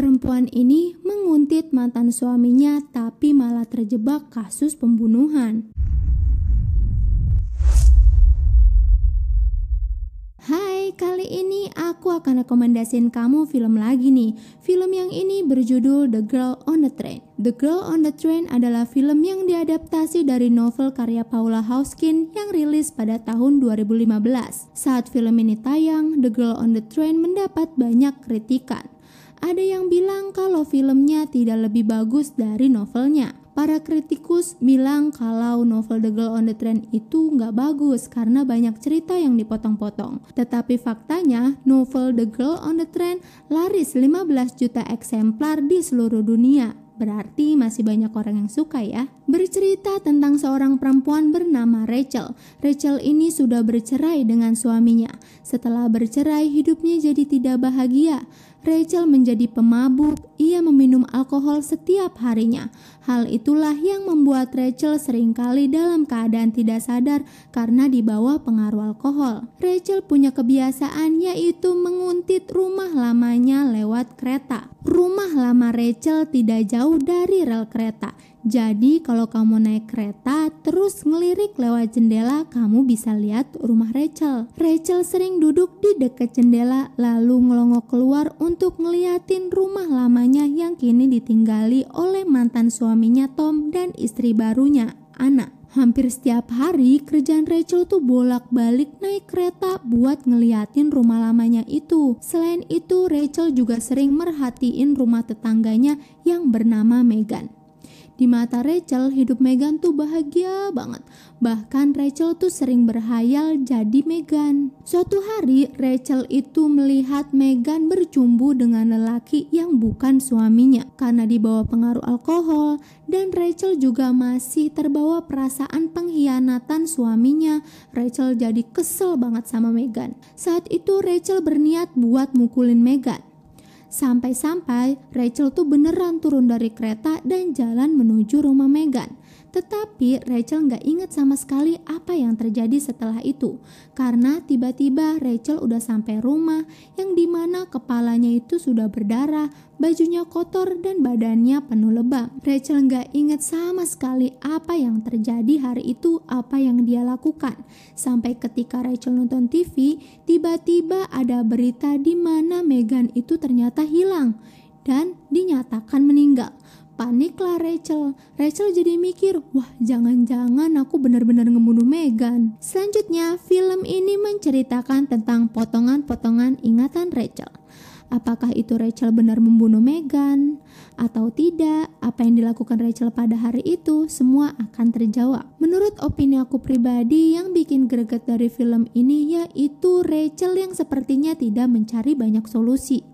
Perempuan ini menguntit mantan suaminya tapi malah terjebak kasus pembunuhan. Hai, kali ini aku akan rekomendasiin kamu film lagi nih. Film yang ini berjudul The Girl on the Train. The Girl on the Train adalah film yang diadaptasi dari novel karya Paula Hauskin yang rilis pada tahun 2015. Saat film ini tayang, The Girl on the Train mendapat banyak kritikan. Ada yang bilang kalau filmnya tidak lebih bagus dari novelnya. Para kritikus bilang kalau novel The Girl on the Train itu nggak bagus karena banyak cerita yang dipotong-potong. Tetapi faktanya, novel The Girl on the Train laris 15 juta eksemplar di seluruh dunia. Berarti masih banyak orang yang suka ya. Bercerita tentang seorang perempuan bernama Rachel. Rachel ini sudah bercerai dengan suaminya. Setelah bercerai, hidupnya jadi tidak bahagia. Rachel menjadi pemabuk, ia meminum alkohol setiap harinya. Hal itulah yang membuat Rachel sering kali dalam keadaan tidak sadar karena dibawa pengaruh alkohol. Rachel punya kebiasaan yaitu menguntit rumah lamanya lewat kereta. Rumah lama Rachel tidak jauh dari rel kereta. Jadi kalau kamu naik kereta terus ngelirik lewat jendela kamu bisa lihat rumah Rachel. Rachel sering duduk di dekat jendela lalu ngelongok keluar untuk ngeliatin rumah lamanya yang kini ditinggali oleh mantan suaminya Tom dan istri barunya, Anna. Hampir setiap hari kerjaan Rachel tuh bolak-balik naik kereta buat ngeliatin rumah lamanya itu. Selain itu Rachel juga sering merhatiin rumah tetangganya yang bernama Megan. Di mata Rachel, hidup Megan tuh bahagia banget. Bahkan Rachel tuh sering berhayal jadi Megan. Suatu hari, Rachel itu melihat Megan bercumbu dengan lelaki yang bukan suaminya karena dibawa pengaruh alkohol dan Rachel juga masih terbawa perasaan pengkhianatan suaminya. Rachel jadi kesel banget sama Megan. Saat itu Rachel berniat buat mukulin Megan. Sampai-sampai Rachel tuh beneran turun dari kereta dan jalan menuju rumah Megan. Tetapi Rachel nggak inget sama sekali apa yang terjadi setelah itu karena tiba-tiba Rachel udah sampai rumah yang di mana kepalanya itu sudah berdarah, bajunya kotor dan badannya penuh lebam. Rachel nggak inget sama sekali apa yang terjadi hari itu, apa yang dia lakukan. Sampai ketika Rachel nonton TV, tiba-tiba ada berita di mana Megan itu ternyata hilang dan dinyatakan meninggal. Paniklah Rachel. Rachel jadi mikir, wah jangan-jangan aku benar-benar ngebunuh Megan. Selanjutnya, film ini menceritakan tentang potongan-potongan ingatan Rachel. Apakah itu Rachel benar membunuh Megan atau tidak? Apa yang dilakukan Rachel pada hari itu semua akan terjawab. Menurut opini aku pribadi yang bikin greget dari film ini yaitu Rachel yang sepertinya tidak mencari banyak solusi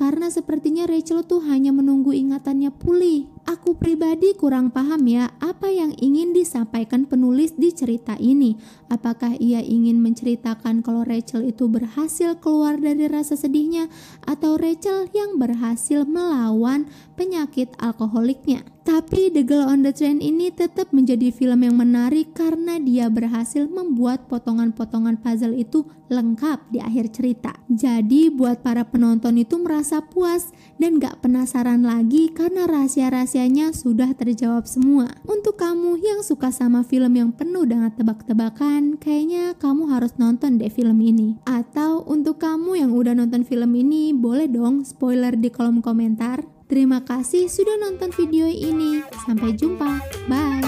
karena sepertinya Rachel tuh hanya menunggu ingatannya pulih. Aku pribadi kurang paham ya apa yang ingin disampaikan penulis di cerita ini. Apakah ia ingin menceritakan kalau Rachel itu berhasil keluar dari rasa sedihnya atau Rachel yang berhasil melawan penyakit alkoholiknya. Tapi The Girl on the Train ini tetap menjadi film yang menarik karena dia berhasil membuat potongan-potongan puzzle itu lengkap di akhir cerita. Jadi buat para penonton itu merasa puas dan gak penasaran lagi karena rahasia-rahasianya sudah terjawab semua. Untuk kamu yang suka sama film yang penuh dengan tebak-tebakan, kayaknya kamu harus nonton deh film ini. Atau untuk kamu yang udah nonton film ini, boleh dong spoiler di kolom komentar. Terima kasih sudah nonton video ini. Sampai jumpa. Bye.